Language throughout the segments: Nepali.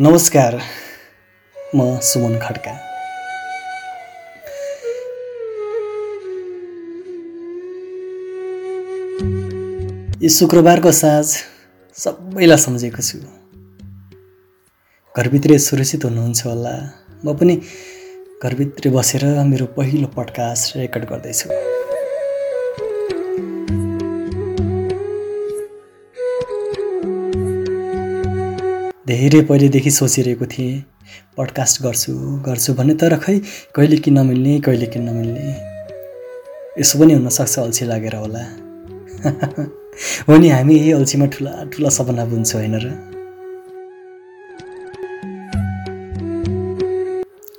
नमस्कार म सुमन खड्का। यो शुक्रबारको साँझ सबैलाई सम्झेको छु। घरभित्रै सुरक्षित हुनुहुन्छ होला। म पनि घरभित्रै बसेर मेरो पहिलो पडकास्ट रेकर्ड गर्दैछु। धेरै पहिलेदेखि सोचिरहेको थिएँ पडकास्ट गर्छु गर्छु भने तर खै कहिले कि नमिल्ने कहिले कि नमिल्ने यसो पनि हुनसक्छ अल्छी लागेर होला। हो नि हामी यही अल्छीमा ठुला ठुला सपना बुन्छौँ होइन र?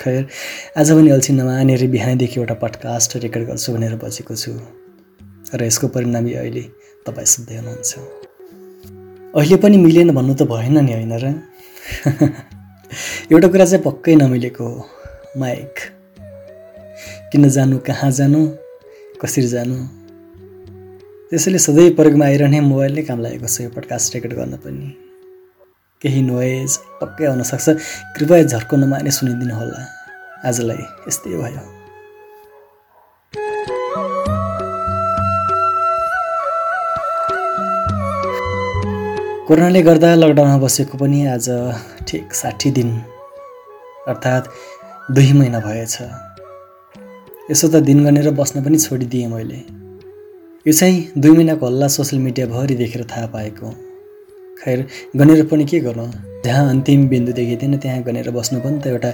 खैर आज पनि अल्छी नमानेर बिहानैदेखि एउटा पडकास्ट रेकर्ड गर्छु भनेर बसेको छु। र यसको परिणामी अहिले तपाईँ सुन्दै हुनुहुन्छ। अहिले पनि मिलेन भन्नु त भएन नि होइन र? एउटा कुरा चाहिँ पक्कै नमिलेको हो माइक। किन जानु कहाँ जानु कसरी जानु? त्यसैले सधैँ प्रयोगमा आइरहने मोबाइल नै काम लागेको छ यो पडकास्ट रेकर्ड गर्न पनि। केही नोइज पक्कै आउनसक्छ कृपया झर्को नमाने सुनिदिनु होला आजलाई यस्तै भयो। कोरोनाले गर्दा लकडाउनमा बसेको पनि आज ठिक साठी दिन अर्थात् दुई महिना भएछ। यसो त दिन गनेर बस्न पनि छोडिदिएँ मैले। यो चाहिँ दुई महिनाको हल्ला सोसियल मिडियाभरि देखेर थाहा पाएको। खैर गनेर पनि के गर्नु? जहाँ अन्तिम बिन्दु देखिँदैन त्यहाँ गनेर बस्नु पनि त एउटा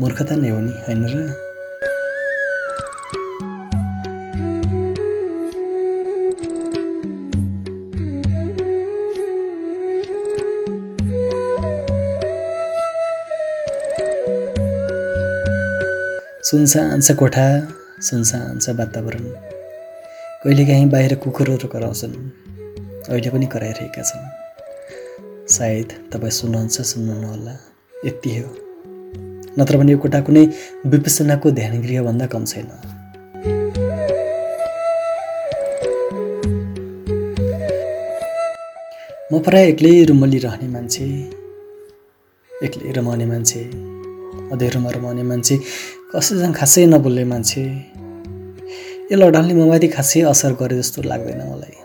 मूर्खता नै हो नि होइन र? सुनसान छ कोठा सुनसान छ वातावरण। कहिलेकाहीँ बाहिर कुकुरहरू कराउँछन् अहिले पनि कराइरहेका छन्। सायद तपाईँ सुन्नुहुन्छ सुन्नुहुन्न यति हो। नत्र भने यो कोठा कुनै विपसनाको ध्यान गृहभन्दा कम छैन। म प्रायः एक्लै रुमली रहने मान्छे एक्लै रमाउने मान्छे। अँध्यारोमा रमाउने मान्छे। कसैसँग खासै नबोल्ने मान्छे। यो लकडाउनले ममाथि खासै असर गरे जस्तो लाग्दैन मलाई।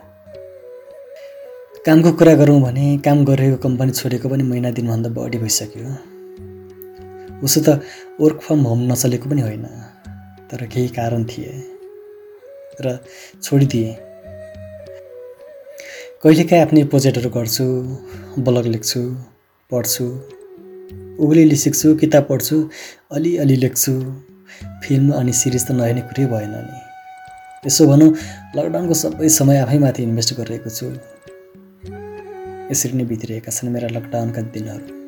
कामको कुरा गरौँ भने काम गरिरहेको कम्पनी छोडेको पनि महिना दिनभन्दा बढी भइसक्यो। उसो त वर्क फ्रम होम नचलेको पनि होइन तर केही कारण थिए र छोडिदिएँ। कहिलेकाहीँ आफ्नै प्रोजेक्टहरू गर्छु ब्लग लेख्छु पढ्छु। उब्लिली सिक्छु किताब पढ्छु अलिअलि लेख्छु। फिल्म अनि सिरिज त नहेर्ने कुरै भएन नि। यसो भनौँ लकडाउनको सबै समय आफैमाथि इन्भेस्ट गरिरहेको छु। यसरी नै बितिरहेका छन् मेरा लकडाउनका दिनहरू।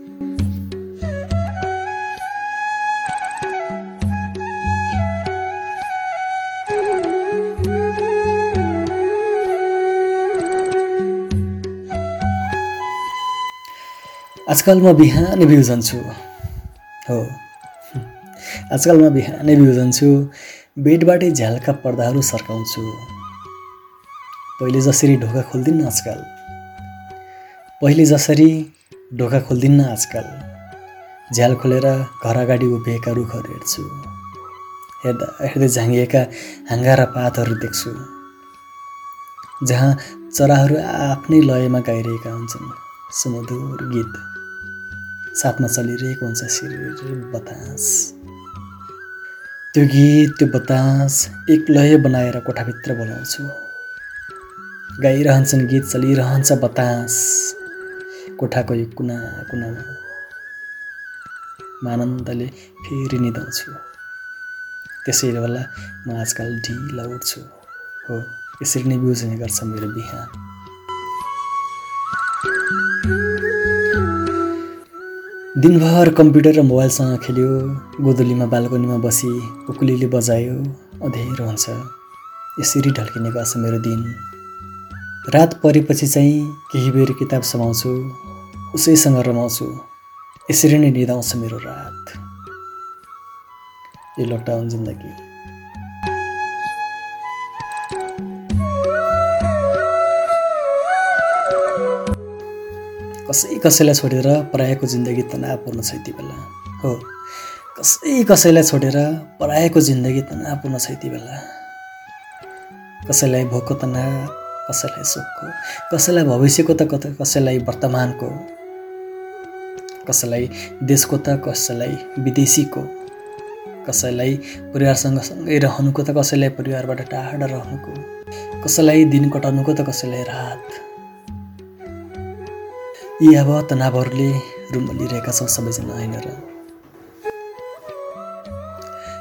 आजकल म बिहानै भ्यू जान्छु हो। आजकल म बिहानै भ्यू जान्छु बेडबाटै झ्यालका पर्दाहरू सर्काउँछु। पहिले जसरी ढोका खोल्दिनँ आजकल। पहिले जसरी ढोका खोल्दिनँ आजकल। झ्याल खोलेर घर अगाडि उभिएका रुखहरू हेर्छु। हेर्दा हेर्दै झाँगिएका र पातहरू देख्छु। जहाँ चराहरू आफ्नै लयमा गाइरहेका हुन्छन्। सुमधुर गीत। साथमा चलिरहेको हुन्छ सिर बतास। त्यो गीत त्यो बतास एक लय बनाएर कोठाभित्र बोलाउँछु। गाइरहन्छन् गीत चलिरहन्छ बतास। कोठाको यो कुना कुनामा आनन्दले फेरि निधाउँछु त्यसै बेला म आजकल ढिला उठ्छु। हो यसरी नै बुझ्ने गर्छ मेरो बिहान दिनभर कम्प्युटर र मोबाइलसँग खेल्यो गोदलीमा बाल्कनीमा बसी उकुलीले बजायो अँध्यारो हुन्छ। यसरी ढल्किने गर्छ मेरो दिन। रात परेपछि चाहिँ केही बेर किताब समाउँछु उसैसँग रमाउँछु। यसरी नै निधाउँछ मेरो रात। यो लकडाउन जिन्दगी। कसै कसैलाई छोडेर पराएको जिन्दगी तनावपूर्ण छ यति बेला हो। कसै कसैलाई छोडेर पराएको जिन्दगी तनावपूर्ण छ यति बेला। कसैलाई भोकको तनाव कसैलाई सुखको कसैलाई भविष्यको त कता कसैलाई वर्तमानको कसैलाई देशको त कसैलाई विदेशीको कसैलाई परिवारसँग सँगै रहनुको त कसैलाई परिवारबाट टाढा रहनुको कसैलाई दिन कटाउनुको त कसैलाई रात। यी अब तनावहरूले रुमलिरहेका छौँ सबैजना होइन र?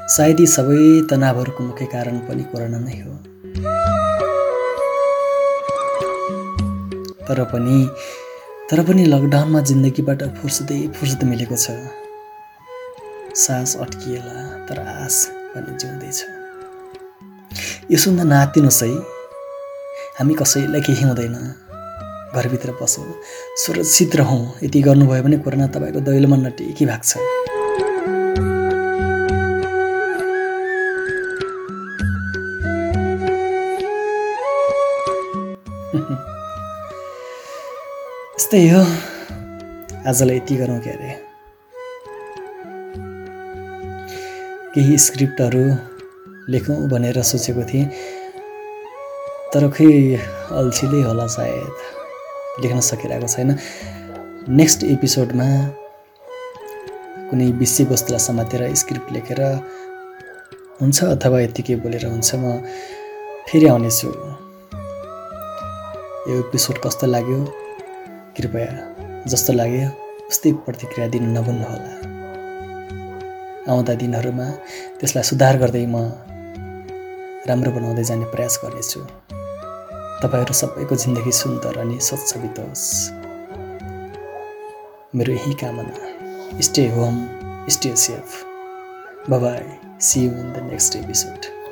सायद यी सबै तनावहरूको मुख्य कारण पनि कोरोना नै हो। तर पनि तर पनि लकडाउनमा जिन्दगीबाट फुर्सदै फुर्सद मिलेको छ। सास अट्किएला तर आस पनि जिउँदैछ। यो सुन्दा नातिनुहोस् है। हामी कसैलाई केही हुँदैन। घरभित्र बसौँ। सुरक्षित रहौँ। यति गर्नुभयो भने कोरोना तपाईँको दैलोमा नटेकी भएको छ। यस्तै हो। आजलाई यति गरौँ के अरे? केही स्क्रिप्टहरू लेखौँ भनेर सोचेको थिएँ। तर खै अल्छीले होला सायद। लेख्न सकिरहेको छैन। नेक्स्ट एपिसोडमा कुनै विषयवस्तुलाई समातेर स्क्रिप्ट लेखेर हुन्छ अथवा यत्तिकै बोलेर हुन्छ म फेरि आउनेछु। यो एपिसोड कस्तो लाग्यो? कृपया जस्तो लाग्यो उस्तै प्रतिक्रिया दिन नभुल्नुहोला। आउँदा दिनहरूमा त्यसलाई सुधार गर्दै म राम्रो बनाउँदै जाने प्रयास गर्नेछु। तपाईँहरू सबैको जिन्दगी सुन्दर अनि स्वच्छ बितोस्। मेरो यही कामना। Stay home stay safe bye see you in the next episode